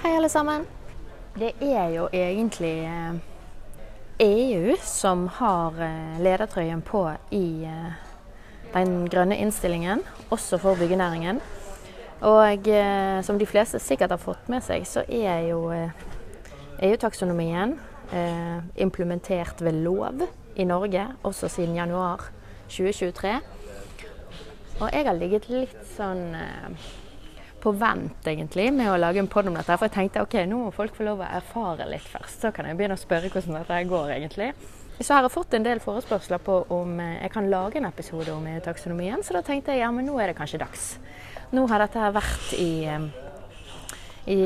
Hei, alle sammen. Det er jo egentlig EU som har eh, ledertrøyen på i eh, den grønne innstillingen, også for byggenæringen. Og eh, som de fleste sikkert har fått med seg, så er jo EU-taksonomien eh, implementert ved lov i Norge, også siden januar 2023. Og jeg har ligget litt sånn eh, på vent, egentlig, med å lage en pod om dette. For jeg tenkte ok, nå må folk få lov å erfare litt først. Så kan jeg begynne å spørre hvordan dette går, egentlig. Så har jeg fått en del forespørsler på om eh, jeg kan lage en episode om taksonomien, så da tenkte jeg ja, men nå er det kanskje dags. Nå har dette vært i, i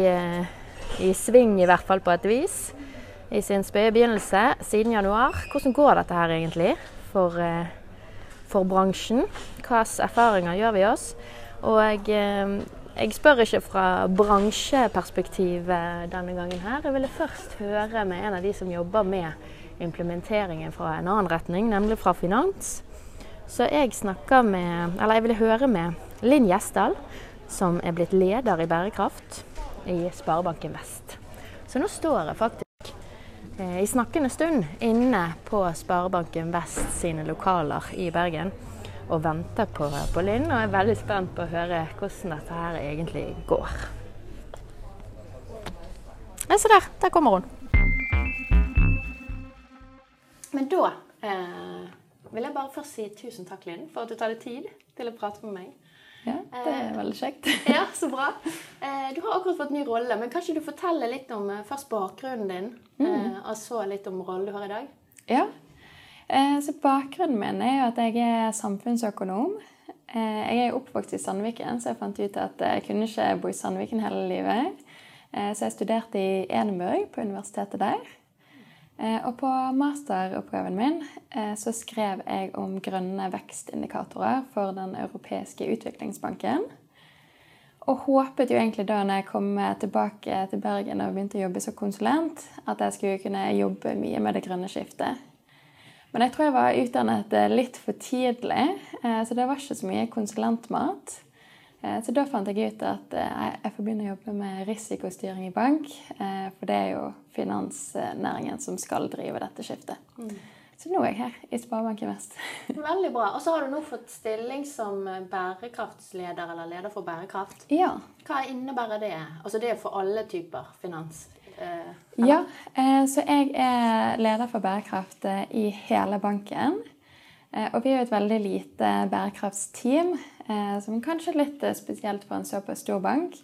i sving, i hvert fall på et vis, i sin spede begynnelse siden januar. Hvordan går dette her egentlig for, eh, for bransjen? Hvilke erfaringer gjør vi oss? Og jeg, spør ikke fra bransjeperspektivet denne gangen her. Jeg ville først høre med en av de som jobber med implementeringen fra en annen retning, nemlig fra finans. Så jeg snakker med, eller jeg ville høre med Linn Gjesdal, som er blitt leder i bærekraft i Sparebanken Vest. Så nå står jeg faktisk eh, i snakkende stund inne på Sparebanken Vest sine lokaler i Bergen og venter på, på Linn, og er veldig spent på å høre hvordan dette her egentlig går. Ja, se der. Der kommer hun. Men da eh, vil jeg bare først si tusen takk, Linn, for at du tar deg tid til å prate med meg. Ja, det er eh, veldig kjekt. ja, Så bra. Eh, du har akkurat fått ny rolle, men kan ikke du fortelle litt om eh, først bakgrunnen din, mm. og så litt om rollen du har i dag? Ja. Så Bakgrunnen min er jo at jeg er samfunnsøkonom. Jeg er oppvokst i Sandviken, så jeg fant ut at jeg kunne ikke bo i Sandviken hele livet. Så jeg studerte i Edinburgh, på universitetet der. Eh, og på masteroppgaven min eh, så skrev jeg om grønne vekstindikatorer for Den europeiske utviklingsbanken. Og håpet jo egentlig da når jeg kom tilbake til Bergen og begynte å jobbe som konsulent, at jeg skulle kunne jobbe mye med det grønne skiftet. Men jeg tror jeg var utdannet litt for tidlig, eh, så det var ikke så mye konsulentmat. Eh, så da fant jeg ut at eh, jeg får begynne å jobbe med risikostyring i bank. Eh, for det er jo finansnæringen som skal drive dette skiftet. Mm. Så nå er jeg her i Sparebanken Vest. Veldig bra. Og så har du nå fått stilling som bærekraftsleder eller leder for bærekraft. Ja. Hva innebærer det? Altså det er for alle typer finans? Eh, ja, eh, så jeg er leder for bærekraft i hele banken. Eh, og vi er jo et veldig lite bærekraftsteam. Eh, som kanskje er litt eh, spesielt for en såpass stor bank.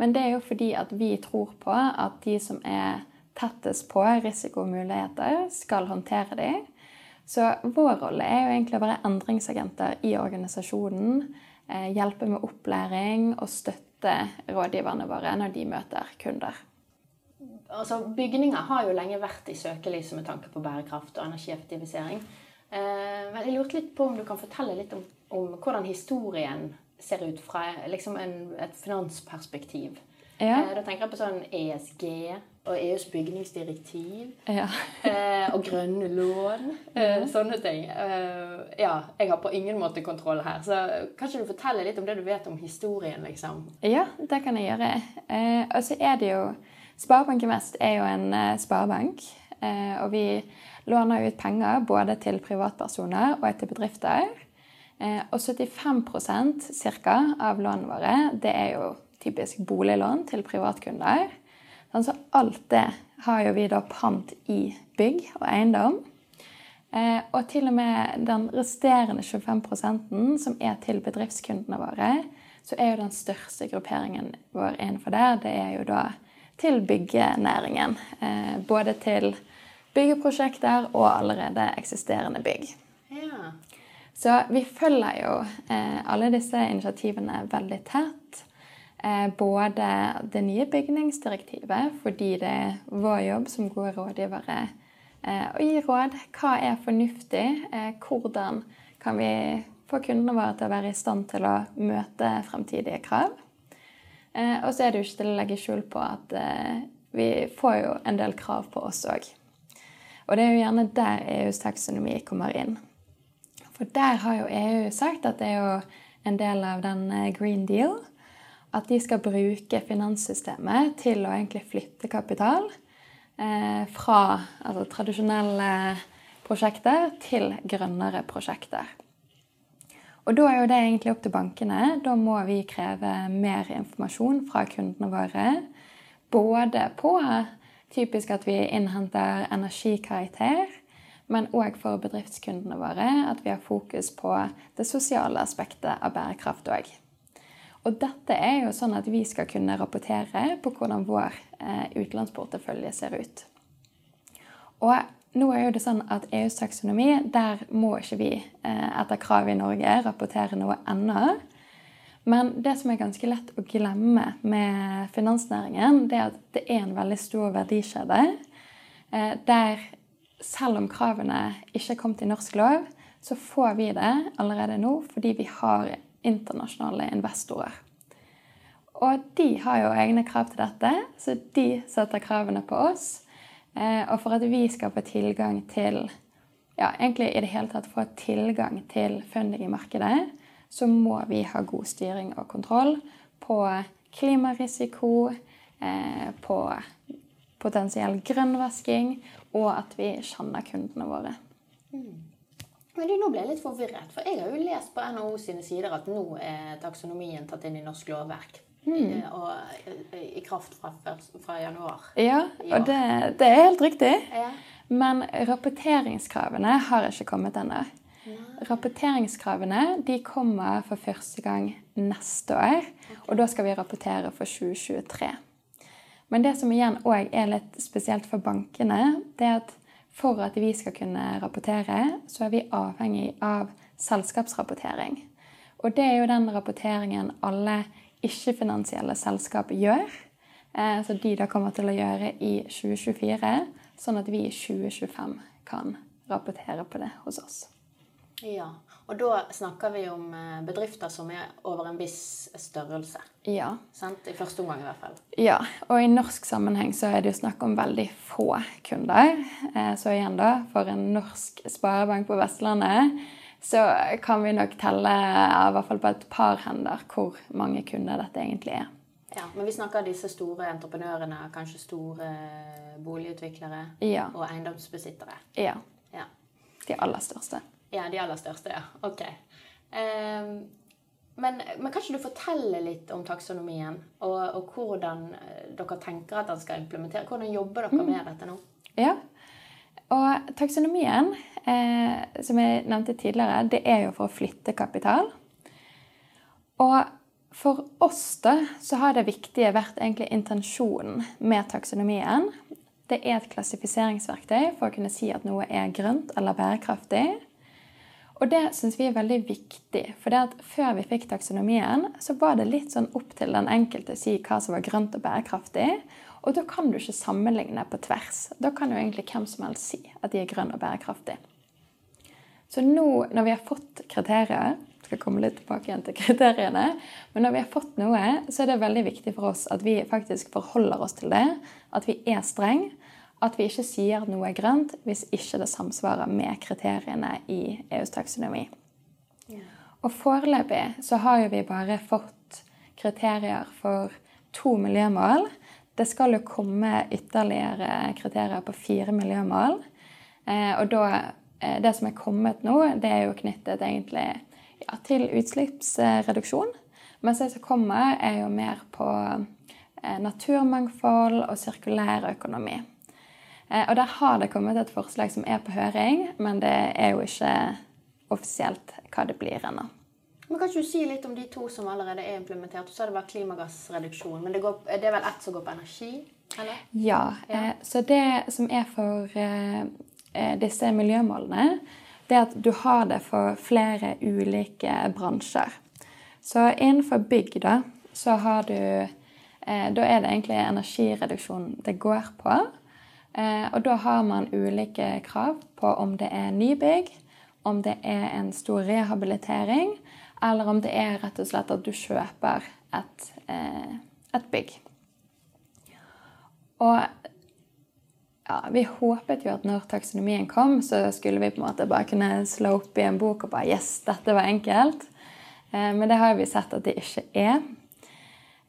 Men det er jo fordi at vi tror på at de som er tettest på risiko og muligheter, skal håndtere de. Så vår rolle er jo egentlig å være endringsagenter i organisasjonen. Eh, hjelpe med opplæring og støtte rådgiverne våre når de møter kunder. Altså, Bygninger har jo lenge vært i søkelyset med tanke på bærekraft og energieffektivisering. Men jeg lurte litt på om du kan fortelle litt om om hvordan historien ser ut fra liksom en, et finansperspektiv. Ja. Eh, da tenker jeg på sånn ESG og EUs bygningsdirektiv. Ja. eh, og grønne lån. Eh, sånne ting. Eh, ja, jeg har på ingen måte kontroll her. Så kan ikke du fortelle litt om det du vet om historien, liksom? Ja, det kan jeg gjøre. Eh, og så er det jo Sparebanken Vest er jo en uh, sparebank. Eh, og vi låner ut penger både til privatpersoner og til bedrifter. Eh, og 75% cirka, av lånene våre det er jo typisk boliglån til privatkunder. Så alt det har jo vi da pant i bygg og eiendom. Eh, og til og med den resterende 25 som er til bedriftskundene våre, så er jo den største grupperingen vår innenfor der, det er jo da til byggenæringen. Eh, både til byggeprosjekter og allerede eksisterende bygg. Ja. Så vi følger jo eh, alle disse initiativene veldig tett. Eh, både det nye bygningsdirektivet, fordi det er vår jobb som gode rådgivere eh, å gi råd. Hva er fornuftig? Hvordan kan vi få kundene våre til å være i stand til å møte fremtidige krav? Eh, og så er det jo ikke til å legge skjul på at eh, vi får jo en del krav på oss òg. Og det er jo gjerne der EUs taksonomi kommer inn. For der har jo EU sagt at det er jo en del av den eh, Green Deal at de skal bruke finanssystemet til å egentlig flytte kapital fra altså, tradisjonelle prosjekter til grønnere prosjekter. Og da er jo det egentlig opp til bankene. Da må vi kreve mer informasjon fra kundene våre. Både på typisk at vi innhenter energikarakter, men òg for bedriftskundene våre at vi har fokus på det sosiale aspektet av bærekraft òg. Og dette er jo sånn at vi skal kunne rapportere på hvordan vår eh, utenlandsportefølje ser ut. Og nå er jo det sånn at EUs taksonomi, der må ikke vi eh, etter kravet i Norge rapportere noe ennå. Men det som er ganske lett å glemme med finansnæringen, det er at det er en veldig stor verdikjede. Eh, der selv om kravene ikke er kommet i norsk lov, så får vi det allerede nå fordi vi har internasjonale investorer. Og de har jo egne krav til dette, så de setter kravene på oss. Eh, og for at vi skal få tilgang til ja, egentlig i det hele tatt få tilgang til funding i markedet, så må vi ha god styring og kontroll på klimarisiko, eh, på potensiell grønnvasking, og at vi kjenner kundene våre. Mm. Men du, Nå ble jeg litt forvirret, for jeg har jo lest på NHO sine sider at nå er taksonomien tatt inn i norsk lovverk. Mm. Og i kraft fra, fra januar. Ja, og det, det, er helt riktig. Ja. Men rapporteringskravene har ikke kommet ennå. Rapporteringskravene de kommer for første gang neste år. Okay. Og da skal vi rapportere for 2023. Men det som igjen òg er litt spesielt for bankene, det er at for at vi skal kunne rapportere, så er vi avhengig av selskapsrapportering. Og det er jo den rapporteringen alle ikke-finansielle selskap gjør. Eh, så de da kommer til å gjøre i 2024, sånn at vi i 2025 kan rapportere på det hos oss. Ja, og da snakker vi om eh, bedrifter som er over en viss størrelse. Ja. Sant? I første omgang i hvert fall. Ja, og i norsk sammenheng så er det jo snakk om veldig få kunder. Eh, så igjen, da, for en norsk sparebank på Vestlandet så kan vi nok telle i hvert fall på et par hender hvor mange kunder dette egentlig er. Ja, Men vi snakker disse store entreprenørene, kanskje store boligutviklere ja. og eiendomsbesittere? Ja. ja. De aller største. Ja, de aller største, ja. Ok. Um, men, men, kan ikke du fortelle litt om taksonomien, og, og, hvordan eh, dere tenker at den skal implementere? Hvordan jobber dere mm. med dette nå? Ja, og taksonomien, eh, som jeg nevnte tidligere, det er jo for å flytte kapital. Og for oss da, så har det viktige vært egentlig intensjonen med taksonomien. Det er et klassifiseringsverktøy for å kunne si at noe er grønt eller bærekraftig. Og det syns vi er veldig viktig. For før vi fikk taksonomien, så var det litt sånn opp til den enkelte å si hva som var grønt og bærekraftig. Og da kan du ikke sammenligne på tvers. Da kan jo egentlig hvem som helst si at de er grønne og bærekraftige. Så nå når vi har fått kriterier skal komme litt tilbake igjen til kriteriene, men når vi har fått noe, så er det veldig viktig for oss at vi faktisk forholder oss til det. At vi er streng. At vi ikke sier at noe er grønt hvis ikke det samsvarer med kriteriene i EUs taksonomi. Og foreløpig så har jo vi bare fått kriterier for to miljømål. Det skal jo komme ytterligere kriterier på fire miljømål. Eh, og da, eh, det som er kommet nå, det er jo knyttet egentlig ja, til utslippsreduksjon. Mens det som kommer, er jo mer på eh, naturmangfold og sirkulær økonomi. Og der har det kommet et forslag som er på høring, men det er jo ikke offisielt hva det blir ennå. Men Kan ikke du si litt om de to som allerede er implementert? Du sa det var klimagassreduksjon, men det, går, det er vel ett som går på energi? Eller? Ja. ja. Eh, så det som er for eh, eh, disse miljømålene, det er at du har det for flere ulike bransjer. Så innenfor bygg, da, så har du eh, Da er det egentlig energireduksjon det går på. Og da har man ulike krav på om det er nybygg, om det er en stor rehabilitering, eller om det er rett og slett at du kjøper et, eh, et bygg. Og ja, vi håpet jo at når taksonomien kom, så skulle vi på en måte bare kunne slå opp i en bok og bare Yes, dette var enkelt. Eh, men det har vi sett at det ikke er.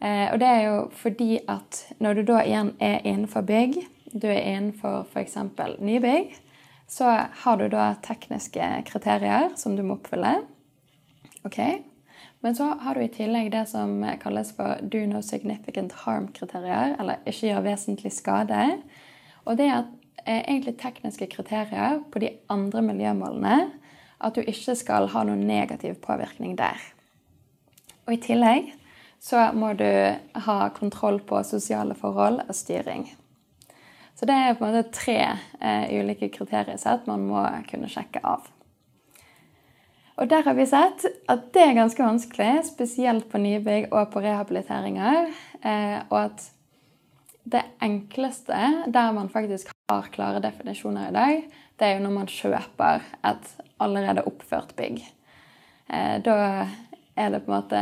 Eh, og det er jo fordi at når du da igjen er innenfor bygg, du er innenfor f.eks. nybygg, så har du da tekniske kriterier som du må oppfylle. Ok? Men så har du i tillegg det som kalles for do no significant harm-kriterier, eller ikke gjør vesentlig skade. Og det er eh, egentlig tekniske kriterier på de andre miljømålene. At du ikke skal ha noen negativ påvirkning der. Og i tillegg så må du ha kontroll på sosiale forhold og styring. Så det er på en måte tre eh, ulike kriteriesett man må kunne sjekke av. Og der har vi sett at det er ganske vanskelig, spesielt på nybygg og på rehabiliteringer. Eh, og at det enkleste, der man faktisk har klare definisjoner i dag, det er jo når man kjøper et allerede oppført bygg. Eh, da er det på en måte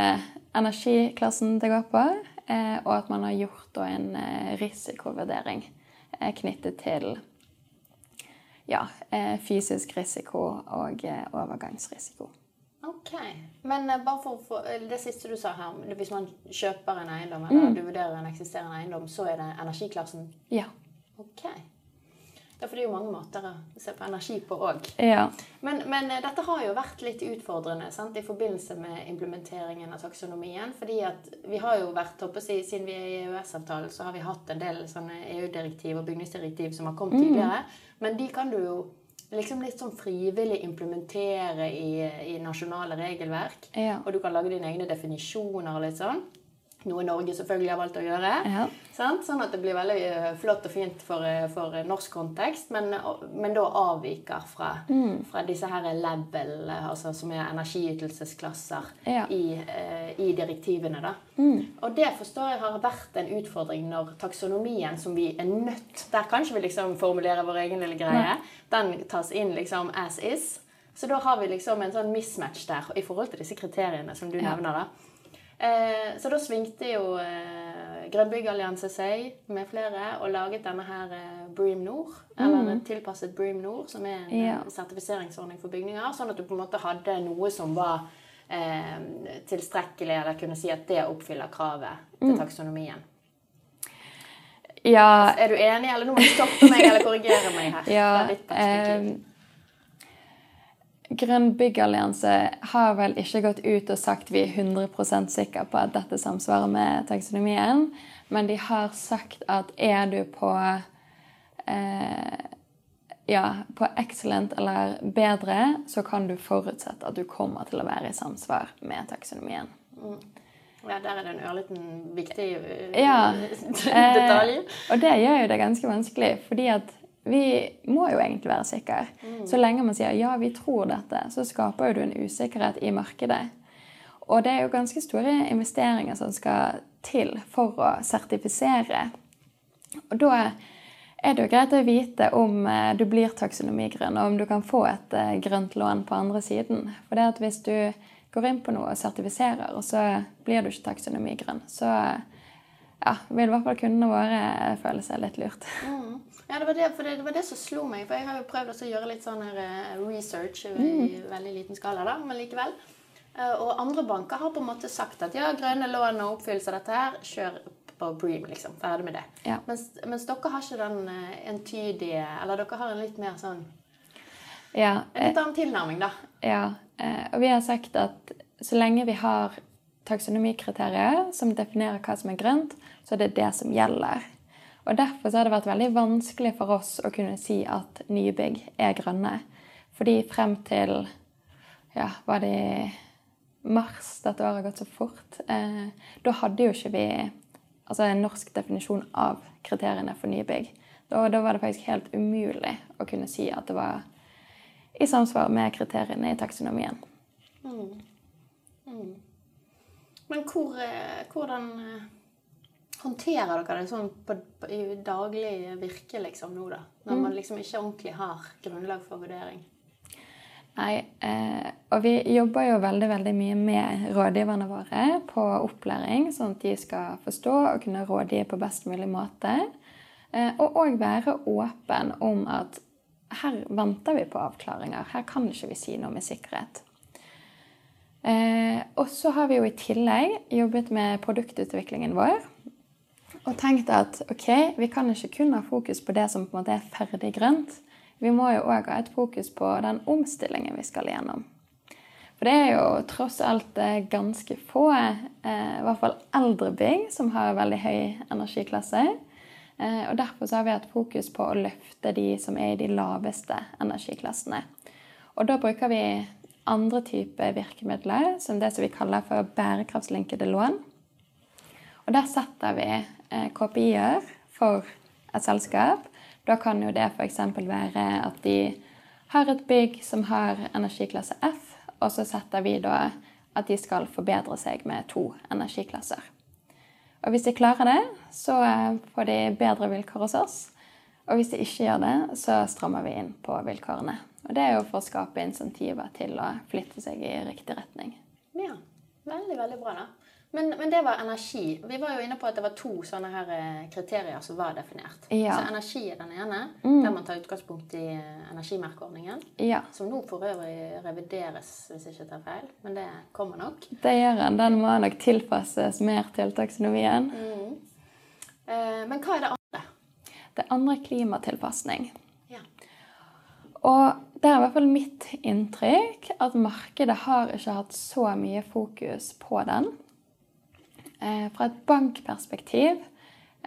energiklassen det går på, eh, og at man har gjort en risikovurdering er knyttet til ja, eh, fysisk risiko og eh, overgangsrisiko. Ok. Men eh, bare for, for, det siste du sa her, hvis man kjøper en eiendom, eller mm. du vurderer en eksisterende eiendom, så er det energiklassen? Ja. Ok. Ja, for det er jo mange måter å se på energi på òg. Ja. Men, men, eh, dette har jo vært litt utfordrende sant, i forbindelse med implementeringen av taksonomien. fordi at vi har jo vært, håper jeg, Siden vi er i EØS-avtalen, så har vi hatt en del sånne EU-direktiv og bygningsdirektiv som har kommet mm. tidligere. Men de kan du jo liksom litt sånn frivillig implementere i, i nasjonale regelverk. Ja. Og du kan lage dine egne definisjoner og litt sånn. Noe Norge selvfølgelig har valgt å gjøre. Ja. Sånn at det blir veldig eh, flott og fint for, eh, for norsk kontekst, men, men, da avviker fra, mm. fra disse her level, altså som er energiytelsesklasser, ja. i, eh, i, direktivene. da. Mm. Og det forstår jeg har vært en utfordring når taksonomien, som vi er nødt Der kan vi liksom formulere vår egen lille greie. Nei. Den tas inn liksom as is. Så da har vi liksom en sånn mismatch der i forhold til disse kriteriene som du ja. nevner. da. Eh, så da svingte jo eh, Grønbyggallianse seg med flere og laget denne her eh, Bream Nord. Eller mm. tilpasset Bream Nord, som er en ja. sertifiseringsordning for bygninger. Sånn at du på en måte hadde noe som var eh, tilstrekkelig, eller kunne si at det oppfyller kravet til mm. taksonomien. Ja. Er du enig, eller nå må du stoppe meg eller korrigere meg her? Ja, Grønn byggallianse har vel ikke gått ut og sagt vi er 100% sikre på at dette samsvarer med taksonomien, men de har sagt at er du på eh, ja, på excellent eller bedre, så kan du forutsette at du kommer til å være i samsvar med taksonomien. Mm. Ja, der er det en ørliten viktig ja, detalj. Eh, og det gjør jo det ganske vanskelig, fordi at vi må jo egentlig være sikre. Mm. Så lenge man sier ja, vi tror dette, så skaper jo du en usikkerhet i markedet. Og det er jo ganske store investeringer som skal til for å sertifisere. Og da er det jo greit å vite om eh, du blir taksonomigrønn, og om du kan få et eh, grønt lån på andre siden. For det at hvis du går inn på noe og sertifiserer, og så blir du ikke taksonomigrønn, så ja, vil i hvert fall kundene våre føle seg litt lurt. Mm. Ja, det var det, for det, det, var det som slo meg. For jeg har jo prøvd å gjøre litt sånn her eh, research i mm. veldig liten skala, da, men likevel. Eh, og andre banker har på en måte sagt at ja, grønne lån og oppfyllelse av dette her, kjør på Bream, liksom. Ferdig med det. Ja. Mens, mens, dere har ikke den eh, entydige Eller dere har en litt mer sånn ja, En litt annen tilnærming, da. Ja. Og vi har sagt at så lenge vi har taksonomikriterier som definerer hva som er grønt, så er det det som gjelder. Og Derfor har det vært veldig vanskelig for oss å kunne si at nye bygg er grønne. Fordi frem til ja, var det mars dette året har gått så fort, eh, da hadde jo ikke vi altså en norsk definisjon av kriteriene for nye bygg. Da, da, var det faktisk helt umulig å kunne si at det var i samsvar med kriteriene i taksonomien. Men hvor, eh, hvordan eh, håndterer dere det sånn på, på, i daglig virke liksom nå, da? Når man liksom ikke ordentlig har grunnlag for vurdering? Nei, eh, og vi jobber jo veldig veldig mye med rådgiverne våre på opplæring, sånn at de skal forstå og kunne rådgi på best mulig måte. Eh, og òg være åpen om at her venter vi på avklaringer. Her kan ikke vi si noe med sikkerhet. Eh, og så har vi jo i tillegg jobbet med produktutviklingen vår. Og tenkte at ok, vi kan ikke kun ha fokus på det som på en måte er ferdig grønt. Vi må jo òg ha et fokus på den omstillingen vi skal gjennom. For det er jo tross alt eh, ganske få, eh, i hvert fall eldre bygg, som har veldig høy energiklasse. Eh, og Derfor så har vi hatt fokus på å løfte de som er i de laveste energiklassene. Og da bruker vi andre typer virkemidler, som det som vi kaller for bærekraftslinkede lån. Og der setter vi eh, KPI-er for et selskap. Da kan jo det f.eks. være at de har et bygg som har energiklasse F, og så setter vi da at de skal forbedre seg med to energiklasser. Og hvis de klarer det, så eh, får de bedre vilkår hos oss. Og hvis de ikke gjør det, så strammer vi inn på vilkårene. Og det er jo for å skape insentiver til å flytte seg i riktig retning. Ja, veldig, veldig bra da. Men, men det var energi. Vi var jo inne på at det var to sånne her eh, kriterier som var definert. Ja. Så energi er den ene, der man tar utgangspunkt i eh, energimerkeordningen. Ja, Som nå for øvrig revideres, hvis jeg ikke tar feil. Men det kommer nok. det gjør den. Den må nok tilpasses mer til Mm. Eh, men hva er det andre? Det andre er klimatilpasning. Ja. Og det er i hvert fall mitt inntrykk at markedet har ikke hatt så mye fokus på den. Eh, fra et bankperspektiv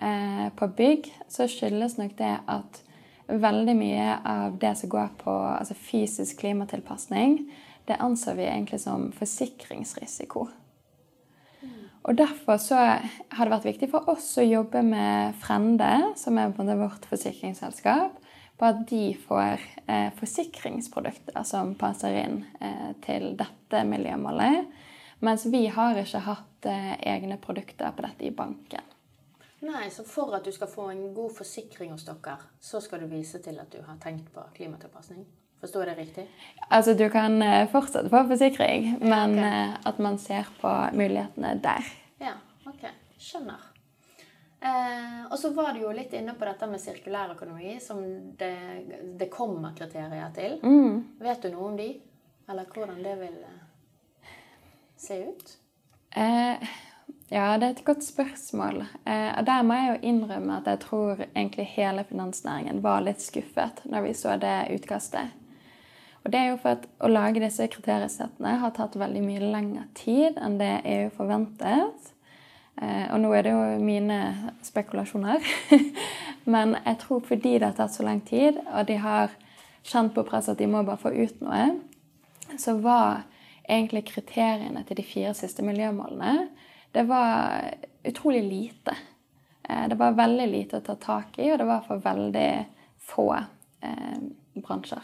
eh, på bygg så skyldes nok det at veldig mye av det som går på altså fysisk klimatilpasning, det anser vi egentlig som forsikringsrisiko. Og Derfor så har det vært viktig for oss å jobbe med Frende, som er vårt forsikringsselskap, på at de får eh, forsikringsprodukter som passer inn eh, til dette miljømålet. Mens vi har ikke hatt eh, egne produkter på dette i banken. Nei, så for at du skal få en god forsikring hos dere, så skal du vise til at du har tenkt på klimatilpasning? Forstår jeg det riktig? Altså, du kan eh, fortsatt få forsikring, men okay. eh, at man ser på mulighetene der. Ja, ok. Skjønner. Eh, og så var du jo litt inne på dette med sirkulærøkonomi, som det, det kommer kriterier til. Vet du noe om de? Eller hvordan det vil se ut? Eh, ja, det er et godt spørsmål. Eh, og der må jeg jo innrømme at jeg tror egentlig hele finansnæringen var litt skuffet når vi så det utkastet. Og det er jo for at å lage disse kriteriesettene har tatt veldig mye lengre tid enn det EU forventet. Eh, og nå er det jo mine spekulasjoner. Men jeg tror fordi det har tatt så lang tid, og de har kjent på presset at de må bare få ut noe, så var egentlig kriteriene til de fire siste miljømålene det var utrolig lite. Eh, Det var veldig lite å ta tak i, og det var for veldig få eh, bransjer.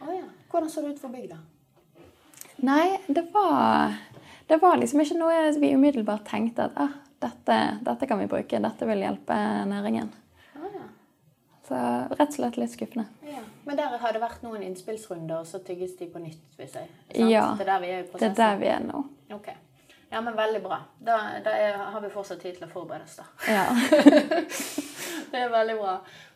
Oh, ja. Hvordan så det ut for bygda? Nei, det var, det var liksom ikke noe vi umiddelbart tenkte at ah, dette, dette kan vi bruke, dette vil hjelpe næringen. Å ja. Så rett og slett litt skuffende. ja. Men der har det vært noen innspillsrunder, og så tygges de på nytt, hvis jeg sant? Ja, Det er der vi er i Det er der vi er nå. Ok. Ja, men veldig bra. Da, da er, har vi fortsatt tid til å forberede oss, da. Ja. Det er veldig bra.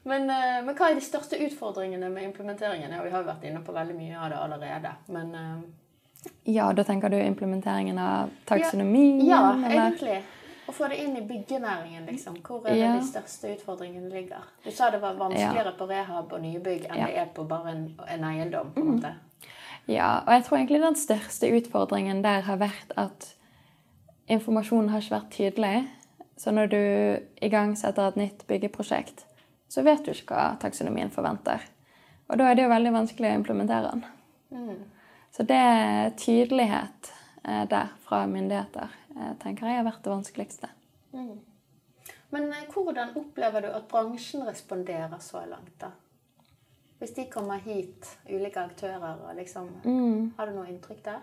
Men, eh, men hva er de største utfordringene med implementeringen? Ja, vi har jo vært inne på veldig mye av det allerede. Men eh, ja, da tenker du implementeringen av taksonomi? ja, eller? egentlig. Å få det inn i byggenæringen, liksom. Hvor er det Ja. de største utfordringene ligger? Du sa det var vanskeligere på rehab og nybygg enn Ja. det er på bare en, en eiendom. på en måte. Ja, og jeg tror egentlig den største utfordringen der har vært at informasjonen har ikke vært tydelig. Så når du igangsetter et nytt byggeprosjekt, så vet du ikke hva taksonomien forventer. Og da er det jo veldig vanskelig å implementere den. Så det er tydelighet eh, der fra myndigheter tenker jeg har vært det vanskeligste. Men eh, hvordan opplever du at bransjen responderer så langt, da? Hvis de kommer hit, ulike aktører, og liksom, Mm. har du noe inntrykk der?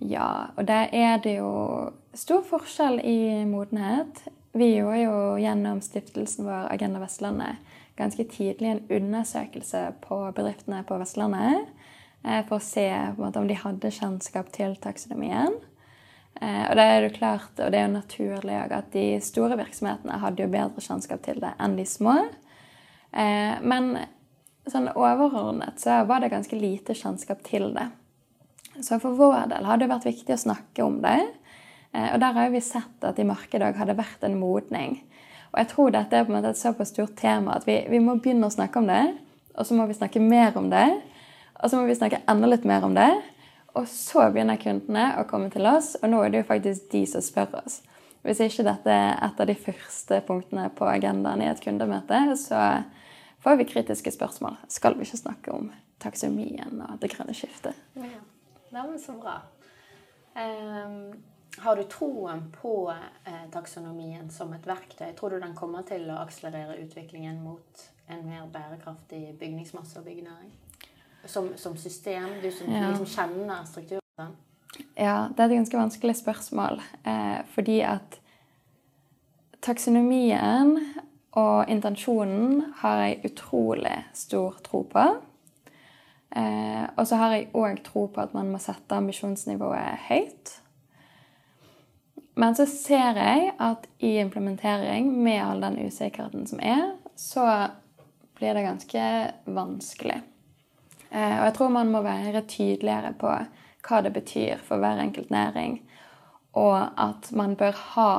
Ja, og der er det jo stor forskjell i modenhet. Vi gjorde jo gjennom stiftelsen vår Agenda Vestlandet ganske tidlig en undersøkelse på bedriftene på Vestlandet eh, for å se måte, om de hadde kjennskap til taksonomien. Eh, og det er jo klart, og det er jo naturlig at de store virksomhetene hadde jo bedre kjennskap til det enn de små. Eh, men sånn overordnet så var det ganske lite kjennskap til det. Så for vår del har det vært viktig å snakke om det. Eh, Og der har vi sett at i markedet hadde vært en modning. Og jeg tror dette er på en måte et såpass stort tema at vi, vi må begynne å snakke om det. Og så må vi snakke mer om det. Og så må vi snakke enda litt mer om det. Og så begynner kundene å komme til oss, og nå er det jo faktisk de som spør oss. Hvis ikke dette er et av de første punktene på agendaen i et kundemøte, så får vi kritiske spørsmål. Skal vi ikke snakke om taksonomien og det grønne skiftet? Ja. det men så bra. Um, har du troen på eh, taksonomien som et verktøy? Tror du den kommer til å akselerere utviklingen mot en mer bærekraftig bygningsmasse og byggenæring? Som, som system? Du som Ja. liksom kjenner strukturen? Ja, det er et ganske vanskelig spørsmål. Eh, fordi at taksonomien og intensjonen har jeg utrolig stor tro på. Eh, og så har jeg òg tro på at man må sette ambisjonsnivået høyt. Men så ser jeg at i implementering, med all den usikkerheten som er, så blir det ganske vanskelig. Eh, og jeg tror man må være tydeligere på hva det betyr for hver enkelt næring, og at man bør ha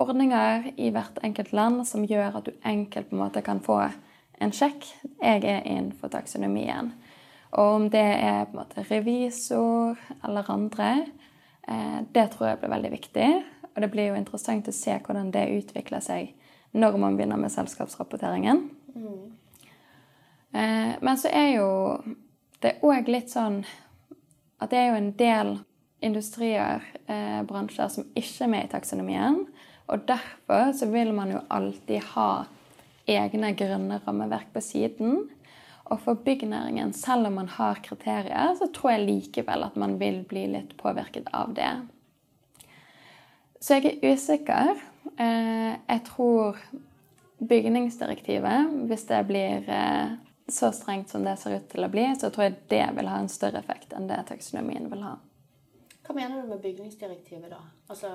ordninger i hvert enkelt land som gjør at du enkelt på en måte kan få en sjekk. Jeg er innenfor taksonomien. Og om det er på en måte revisor eller andre, eh, det tror jeg blir veldig viktig. Og det blir jo interessant å se hvordan det utvikler seg når man begynner med selskapsrapporteringen. Eh, men så er jo det òg litt sånn at det er jo en del industrier, eh, bransjer, som ikke er med i taksonomien. Og derfor så vil man jo alltid ha egne grønne rammeverk på siden. Og for byggnæringen, selv om man har kriterier, så tror jeg likevel at man vil bli litt påvirket av det. Så jeg er usikker. Eh, jeg tror bygningsdirektivet, hvis det blir eh, så strengt som det ser ut til å bli, så tror jeg det vil ha en større effekt enn det taksonomien vil ha. Hva mener du med bygningsdirektivet, da? Altså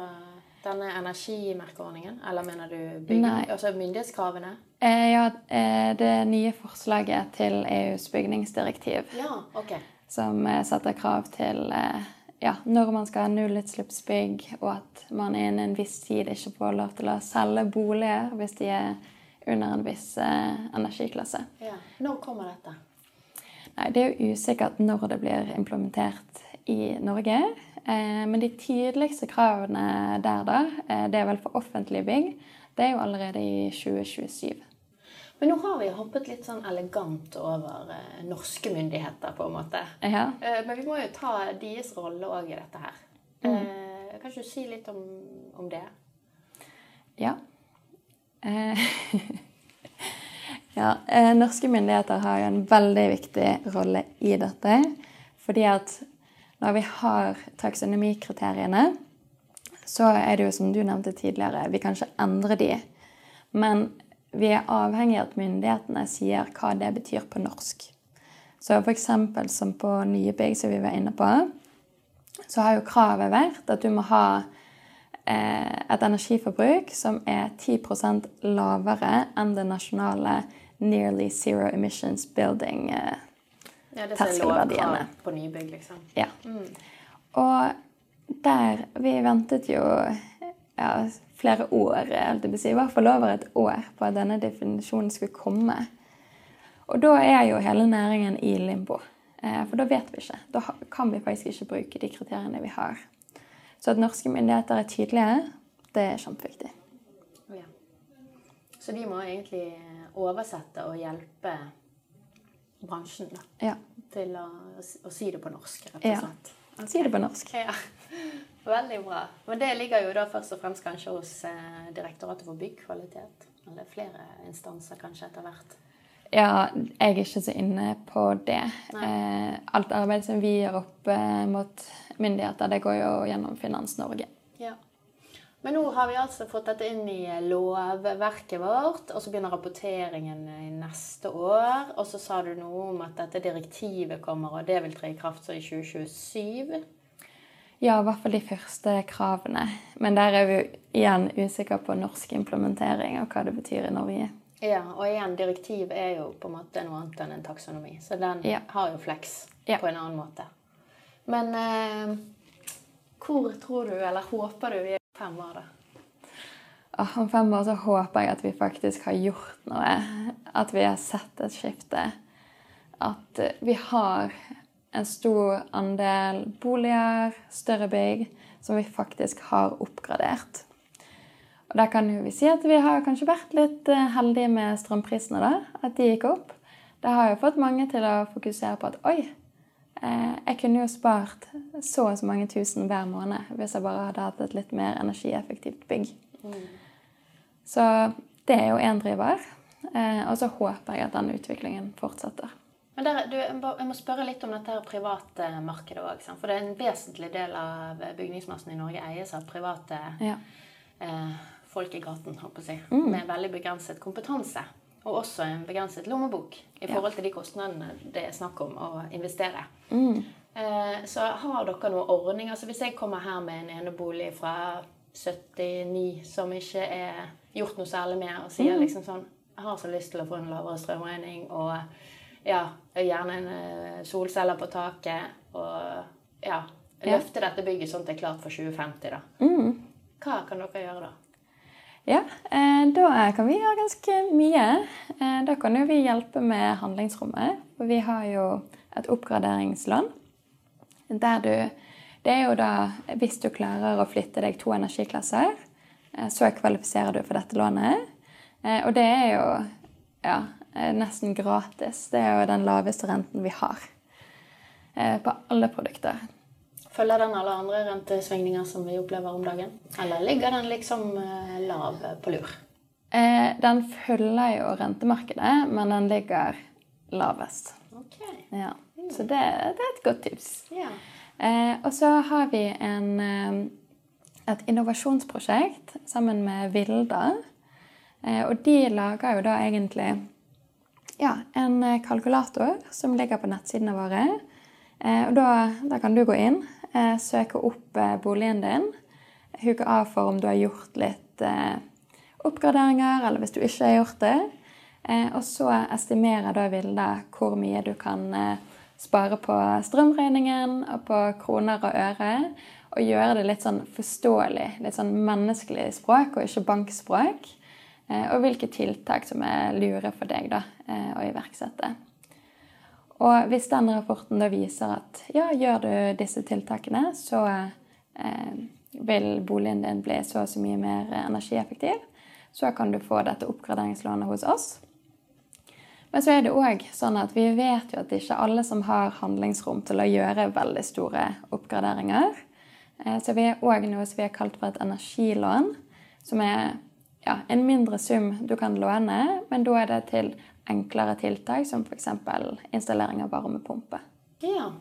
denne energimerkeordningen? Eller mener du bygning, altså myndighetskravene? Eh, ja, eh, det nye forslaget til EUs bygningsdirektiv, Ja, ok. som eh, setter krav til eh, ja, når man skal ha nullutslippsbygg, og at man innen en viss tid ikke får lov til å selge boliger hvis de er under en viss eh, energiklasse. Ja. Når kommer dette? Nei, Det er jo usikkert når det blir implementert i Norge. Eh, men de tydeligste kravene der, da, eh, det er vel for offentlige bygg, det er jo allerede i 2027. Men nå har vi hoppet litt sånn elegant over norske myndigheter, på en måte. Ja. Eh, men vi må jo ta deres rolle òg i dette her. Eh, kan ikke du si litt om, om det? Ja. Eh, ja eh, norske myndigheter har jo en veldig viktig rolle i dette. Fordi at når vi har taksonomikriteriene, så er det jo som du nevnte tidligere, vi kan ikke endre de. Men vi er avhengig av at myndighetene sier hva det betyr på norsk. Så f.eks. som på nye bygg, som vi var inne på, så har jo kravet vært at du må ha et energiforbruk som er 10% lavere enn det nasjonale Nearly Zero Emissions Building. Eh, Ja, lovkrav på nybygg, liksom. ja. Og der Vi ventet jo ja, flere år, si, i hvert fall over et år, på at denne definisjonen skulle komme. Og da er jo hele næringen i limbo. Eh, for da vet vi ikke. Da kan vi faktisk ikke bruke de kriteriene vi har. Så at norske myndigheter er tydelige, det er kjempeviktig. Ja. Så de må egentlig oversette og hjelpe bransjen da, Ja. til å, å si det på norsk, rett og Ja. Okay. Si det på norsk. Ja. Veldig bra. Men det ligger jo da først og fremst kanskje hos eh, Direktoratet for byggkvalitet. Eller flere instanser kanskje etter hvert. Ja, jeg er ikke så inne på det. Eh, alt arbeid som vi gjør opp eh, mot myndigheter, det går jo gjennom Finans Norge. Ja. Men nå har vi altså fått dette inn i lovverket vårt, og så begynner rapporteringen i neste år. Og så sa du noe om at dette direktivet kommer, og det vil tre i kraft så i 2027. Ja, i hvert fall de første kravene. Men der er vi jo igjen usikre på norsk implementering og hva det betyr i Norge. Ja, og igjen, direktiv er jo på en måte noe annet enn en taksonomi. Så den Ja. har jo flex Ja. på en annen måte. Men eh, hvor tror du, eller håper du, vi er om fem år, da? Oh, Om fem år så håper jeg at vi faktisk har gjort noe. At vi har sett et skifte. At eh, vi har en stor andel boliger, større bygg, som vi faktisk har oppgradert. Og der kan vi si at vi har kanskje vært litt eh, heldige med strømprisene, da. At de gikk opp. Det har jo fått mange til å fokusere på at oi, eh, jeg kunne jo spart så og så mange tusen hver måned hvis jeg bare hadde hatt et litt mer energieffektivt bygg. Så det er jo én driver. Eh, og så håper jeg at den utviklingen fortsetter. Men der, du, jeg må- spørre litt om dette private markedet òg. For det er en vesentlig del av bygningsmassen i Norge eies av private Ja. eh, folk i gaten, håper jeg, mm. Med veldig begrenset kompetanse. Og også en begrenset lommebok i forhold til de kostnadene det er snakk om å investere. Eh, så har dere noen ordninger? Altså hvis jeg kommer her med en enebolig fra 79 som ikke er gjort noe særlig med, og sier liksom sånn Jeg har så lyst til å få en lavere strømregning og ja, gjerne en eh, solceller på taket og ja, løfte dette bygget sånn at det er klart for 2050, da. Hva kan dere gjøre da? Ja, eh, da kan vi gjøre ganske mye. Eh, da kan jo vi hjelpe med handlingsrommet. For vi har jo et oppgraderingslån. Der du Det er jo da hvis du klarer å flytte deg to energiklasser, eh, så kvalifiserer du for dette lånet. Og det er jo ja, nesten gratis. Det er jo den laveste renten vi har på alle produkter. Følger den alle andre rentesvingninger som vi opplever om dagen? Eller ligger den liksom eh, lav på lur? Eh, den følger jo rentemarkedet, men den ligger lavest. Ok. Ja. Så det, det er et godt tips. Ja. Eh, og så har vi en, et innovasjonsprosjekt sammen med Vilda. Eh, og de lager jo da egentlig ja, en kalkulator som ligger på nettsidene våre. Og da, da kan du gå inn, søke opp eh, boligen din, huke av for om du har gjort litt eh, oppgraderinger, eller hvis du ikke har gjort det. Eh, og så estimerer da Vilde hvor mye du kan eh, spare på strømregningen og på kroner og øre. Og gjøre det litt sånn forståelig, litt sånn menneskelig språk og ikke bankspråk. Eh, og hvilke tiltak som er lure for deg da, eh, å iverksette. Og hvis den rapporten da viser at ja, gjør du disse tiltakene, så eh, vil boligen din bli så og så mye mer energieffektiv, så kan du få dette oppgraderingslånet hos oss. Men så er det òg sånn at vi vet jo at det ikke er alle som har handlingsrom til å gjøre veldig store oppgraderinger. Eh, Så vi er òg noe som vi har kalt for et energilån, som er ja, en mindre sum du kan låne, men da er det til enklere tiltak, som f.eks. installering av varmepumpe. Ja,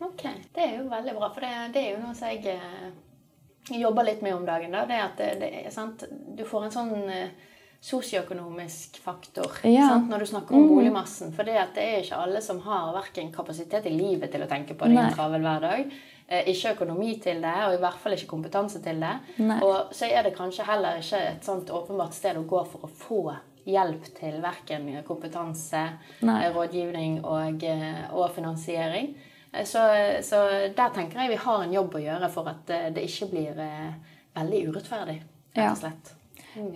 ok. Det er jo veldig bra, for det, det er jo noe som jeg eh, jobber litt med om dagen. Da. Det at det, det sant? Du får en sånn eh, sosioøkonomisk faktor Ja. sant? når du snakker om boligmassen. For det, det er ikke alle som har verken kapasitet i livet til å tenke på det i en travel hverdag. eh, Ikke økonomi til det, og i hvert fall ikke kompetanse til det. Nei. Og så er det kanskje heller ikke et sånt åpenbart sted å gå for å få hjelp til verken kompetanse, Nei. eh, rådgivning og, eh, og finansiering. Eh, Så, så der tenker jeg vi har en jobb å gjøre for at det ikke blir veldig urettferdig, rett Ja. og slett.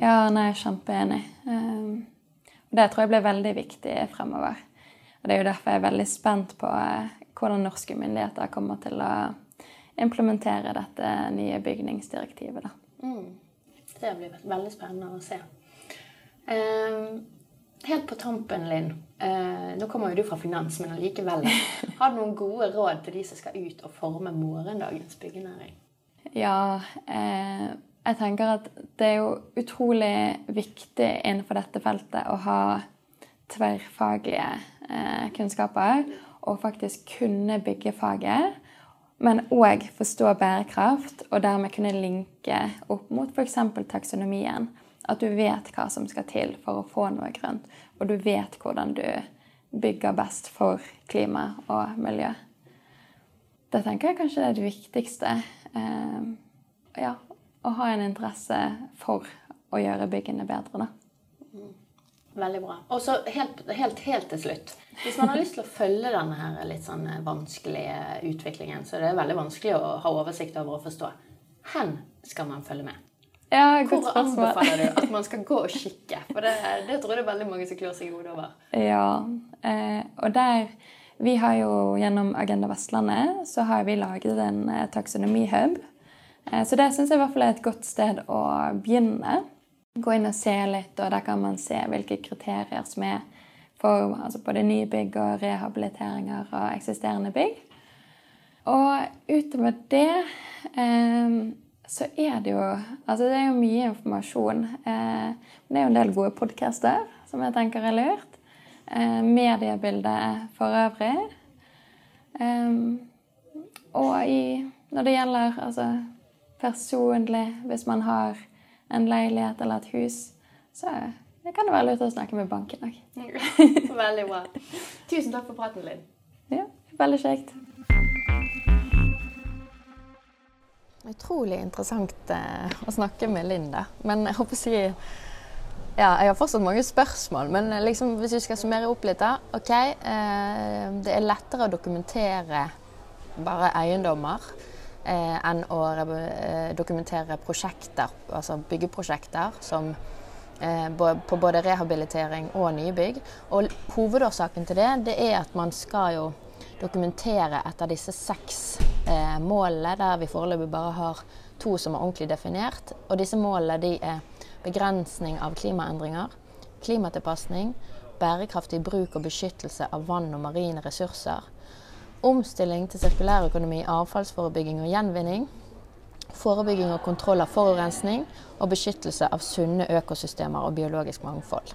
Ja, nei, kjempeenig. Um, og det tror jeg blir veldig viktig fremover. Og det er jo derfor jeg er veldig spent på hvordan norske myndigheter kommer til å implementere dette nye bygningsdirektivet. Da. Mm. Det blir veldig spennende å se. Eh, helt på tampen, Linn. Eh, nå kommer jo du fra finans, men allikevel. Har du noen gode råd til de som skal ut og forme morgendagens byggenæring? Ja, eh, jeg tenker at det er jo utrolig viktig innenfor dette feltet å ha tverrfaglige eh, kunnskaper og faktisk kunne bygge faget. Men òg forstå bærekraft, og dermed kunne linke opp mot f.eks. taksonomien. At du vet hva som skal til for å få noe grønt, og du vet hvordan du bygger best for klima og miljø. Det tenker jeg kanskje er det viktigste. Eh, ja, å ha en interesse for å gjøre byggene bedre, da. Veldig bra. Og så helt, helt, helt, til slutt. Hvis man har lyst til å følge denne her litt sånn vanskelige utviklingen, så det er veldig vanskelig å ha oversikt over og forstå. hen skal man følge med? Ja, Hvor anbefaler du at man skal gå og kikke? For det, det tror jeg det er veldig mange som klør seg i hodet over. Ja, eh, og der Vi har jo gjennom Agenda Vestlandet så har vi laget en eh, taksonomihub. Eh, så det syns jeg i hvert fall er et godt sted å begynne gå inn og se litt, og der kan man se hvilke kriterier som er for altså både nye bygg og rehabiliteringer av eksisterende bygg. Og utover det eh, så er det jo Altså det er jo mye informasjon. Eh, det er jo en del gode podcaster som jeg tenker er lurt. Eh, mediebildet for øvrig. Eh, og i, når det gjelder altså personlig, hvis man har en leilighet eller et hus, så det kan det være lurt å snakke med banken òg. veldig bra. Tusen takk for praten, Linn. Ja, veldig kjekt. Utrolig interessant eh, å snakke med Linda. Men jeg håper å si ja, jeg har fortsatt mange spørsmål, men eh, liksom, hvis vi skal summere opp litt da. Ok, eh, det er lettere å dokumentere bare eiendommer eh, enn å eh, dokumentere prosjekter, altså byggeprosjekter som eh, på både rehabilitering og nybygg. Og hovedårsaken til det, det er at man skal jo dokumentere etter disse seks eh, målene, der vi foreløpig bare har to som er ordentlig definert. Og disse målene de er begrensning av klimaendringer, klimatilpasning, bærekraftig bruk og beskyttelse av vann og marine ressurser, omstilling til sirkulærøkonomi, avfallsforebygging og gjenvinning, forebygging og kontroll av forurensning og beskyttelse av sunne økosystemer og biologisk mangfold.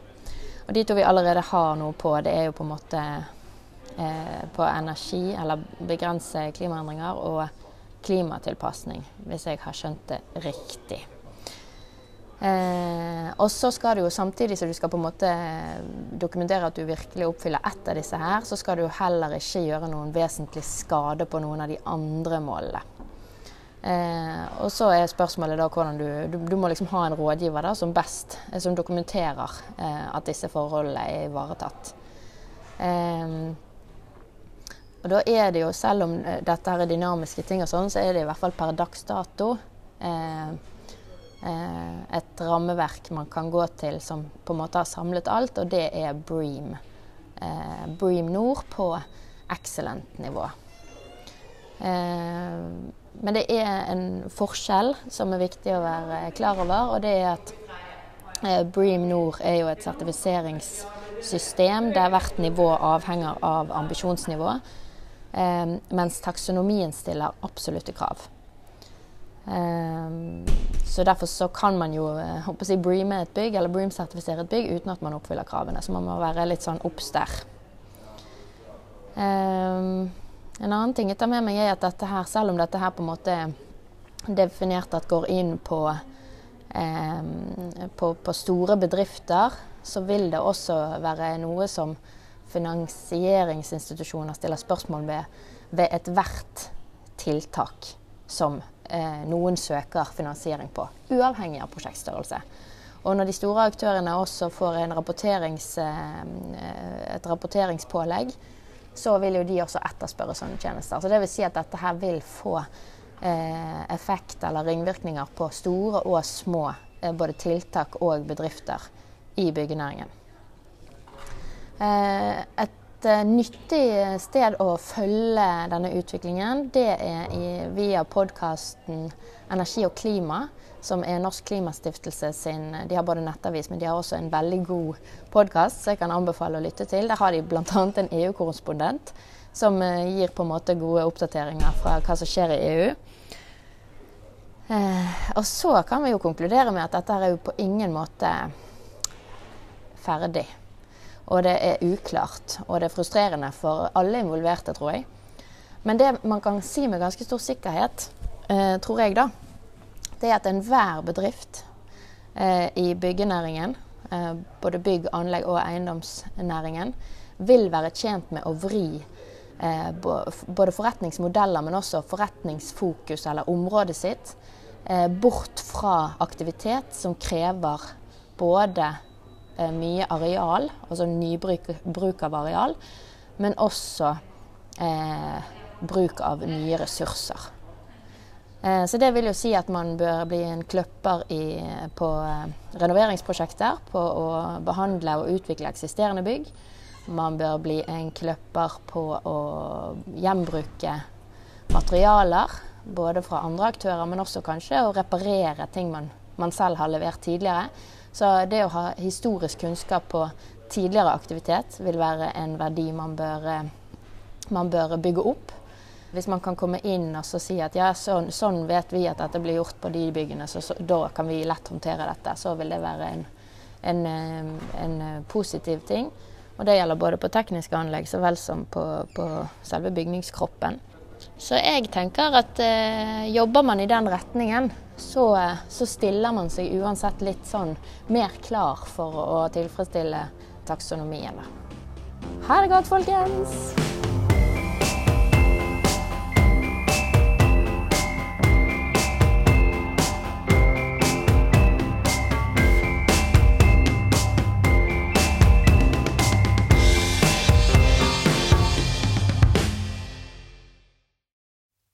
Og De to vi allerede har noe på, det er jo på en måte på energi, eller begrense klimaendringer, og klimatilpasning, hvis jeg har skjønt det riktig. Eh, og så skal du jo samtidig som du skal på en måte dokumentere at du virkelig oppfyller ett av disse her, så skal du heller ikke gjøre noen vesentlig skade på noen av de andre målene. Eh, og så er spørsmålet da hvordan du, du, du må liksom ha en rådgiver da, som best, eh, som dokumenterer eh, at disse forholdene er ivaretatt. Eh, og da er det jo, selv om eh, dette her er dynamiske ting og sånn, så er det i hvert fall per dags dato eh, Eh, et rammeverk man kan gå til som på en måte har samlet alt, og det er Bream. Eh, Bream Nord på excellent-nivå. Eh, men det er en forskjell som er viktig å være klar over, og det er at Bream Nord er jo et sertifiseringssystem der hvert nivå avhenger av ambisjonsnivå, mens taksonomien stiller absolutte krav. Um, så derfor så kan man jo håper eh, jeg, breame et bygg, eller bream-sertifisere et bygg uten at man oppfyller kravene. Så man må være litt sånn obs der. Um, en annen ting jeg tar med meg, er at dette her, selv om dette her på en måte er definert at går inn på, på, på store bedrifter, så vil det også være noe som finansieringsinstitusjoner stiller spørsmål ved ved ethvert tiltak som eh, noen søker finansiering på, uavhengig av prosjektstørrelse. Og når de store aktørene også får rapporterings, eh, et rapporteringspålegg, så vil jo de også etterspørre sånne tjenester. Så det vil si at dette her vil få eh, effekt eller ringvirkninger på store og små eh, både tiltak og bedrifter i byggenæringen. Eh, et uh, nyttig sted å følge denne utviklingen, det er via podkasten Energi og klima, som er Norsk Klimastiftelse sin De har både nettavis, men de har også en veldig god podkast som jeg kan anbefale å lytte til. Der har de bl.a. en EU-korrespondent som uh, gir på en måte gode oppdateringer fra hva som skjer i EU. Eh, og så kan vi jo konkludere med at dette er jo på ingen måte ferdig. Og det er uklart. Og det er frustrerende for alle involverte, tror jeg. Men det man kan si med ganske stor sikkerhet, eh, tror jeg, da, det er at enhver bedrift eh, i byggenæringen, eh, både bygg, anlegg og eiendomsnæringen, vil være tjent med å vri eh, både forretningsmodeller, men også forretningsfokus eller området sitt eh, bort fra aktivitet som krever både mye areal, altså nybruk bruk av areal, men også bruk av nye ressurser. Eh, så det vil jo si at man bør bli en kløpper i, på eh, renoveringsprosjekter, på å behandle og utvikle eksisterende bygg. Man bør bli en kløpper på å gjenbruke materialer, både fra andre aktører, men også kanskje å reparere ting man, man selv har levert tidligere. Så det å ha historisk kunnskap på tidligere aktivitet vil være en verdi man bør, eh, man bør bygge opp. Hvis man kan komme inn og si at ja, sånn, sånn, vet vi at dette blir gjort på de byggene, så, så, da kan vi lett håndtere dette, så vil det være en, en, eh, en eh, positiv ting. Og det gjelder både på tekniske anlegg så vel som på, på selve bygningskroppen. Så jeg tenker at eh, jobber man i den retningen, så, eh, så, stiller man seg uansett litt sånn mer klar for å tilfredsstille taksonomien. Ha det godt, folkens!